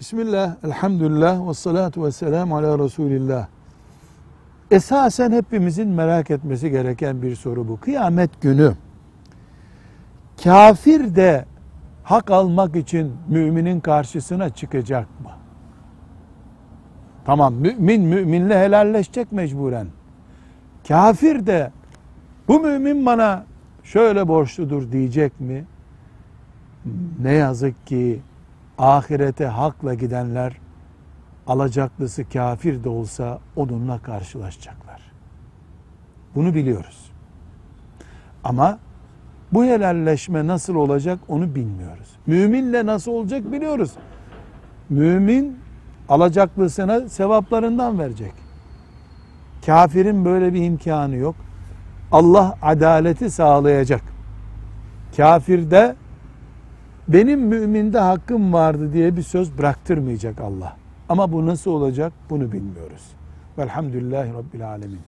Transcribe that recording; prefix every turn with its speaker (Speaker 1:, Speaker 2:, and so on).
Speaker 1: Bismillah, elhamdülillah ve salatu ve selamu ala Resulillah. Esasen hepimizin merak etmesi gereken bir soru bu. Kıyamet günü kafir de hak almak için müminin karşısına çıkacak mı? Tamam mümin müminle helalleşecek mecburen. Kafir de bu mümin bana şöyle borçludur diyecek mi? Ne yazık ki ahirete hakla gidenler alacaklısı kafir de olsa onunla karşılaşacaklar. Bunu biliyoruz. Ama bu helalleşme nasıl olacak onu bilmiyoruz. Müminle nasıl olacak biliyoruz. Mümin alacaklısına sevaplarından verecek. Kafirin böyle bir imkanı yok. Allah adaleti sağlayacak. Kafirde benim müminde hakkım vardı diye bir söz bıraktırmayacak Allah. Ama bu nasıl olacak bunu bilmiyoruz. Velhamdülillahi Rabbil Alemin.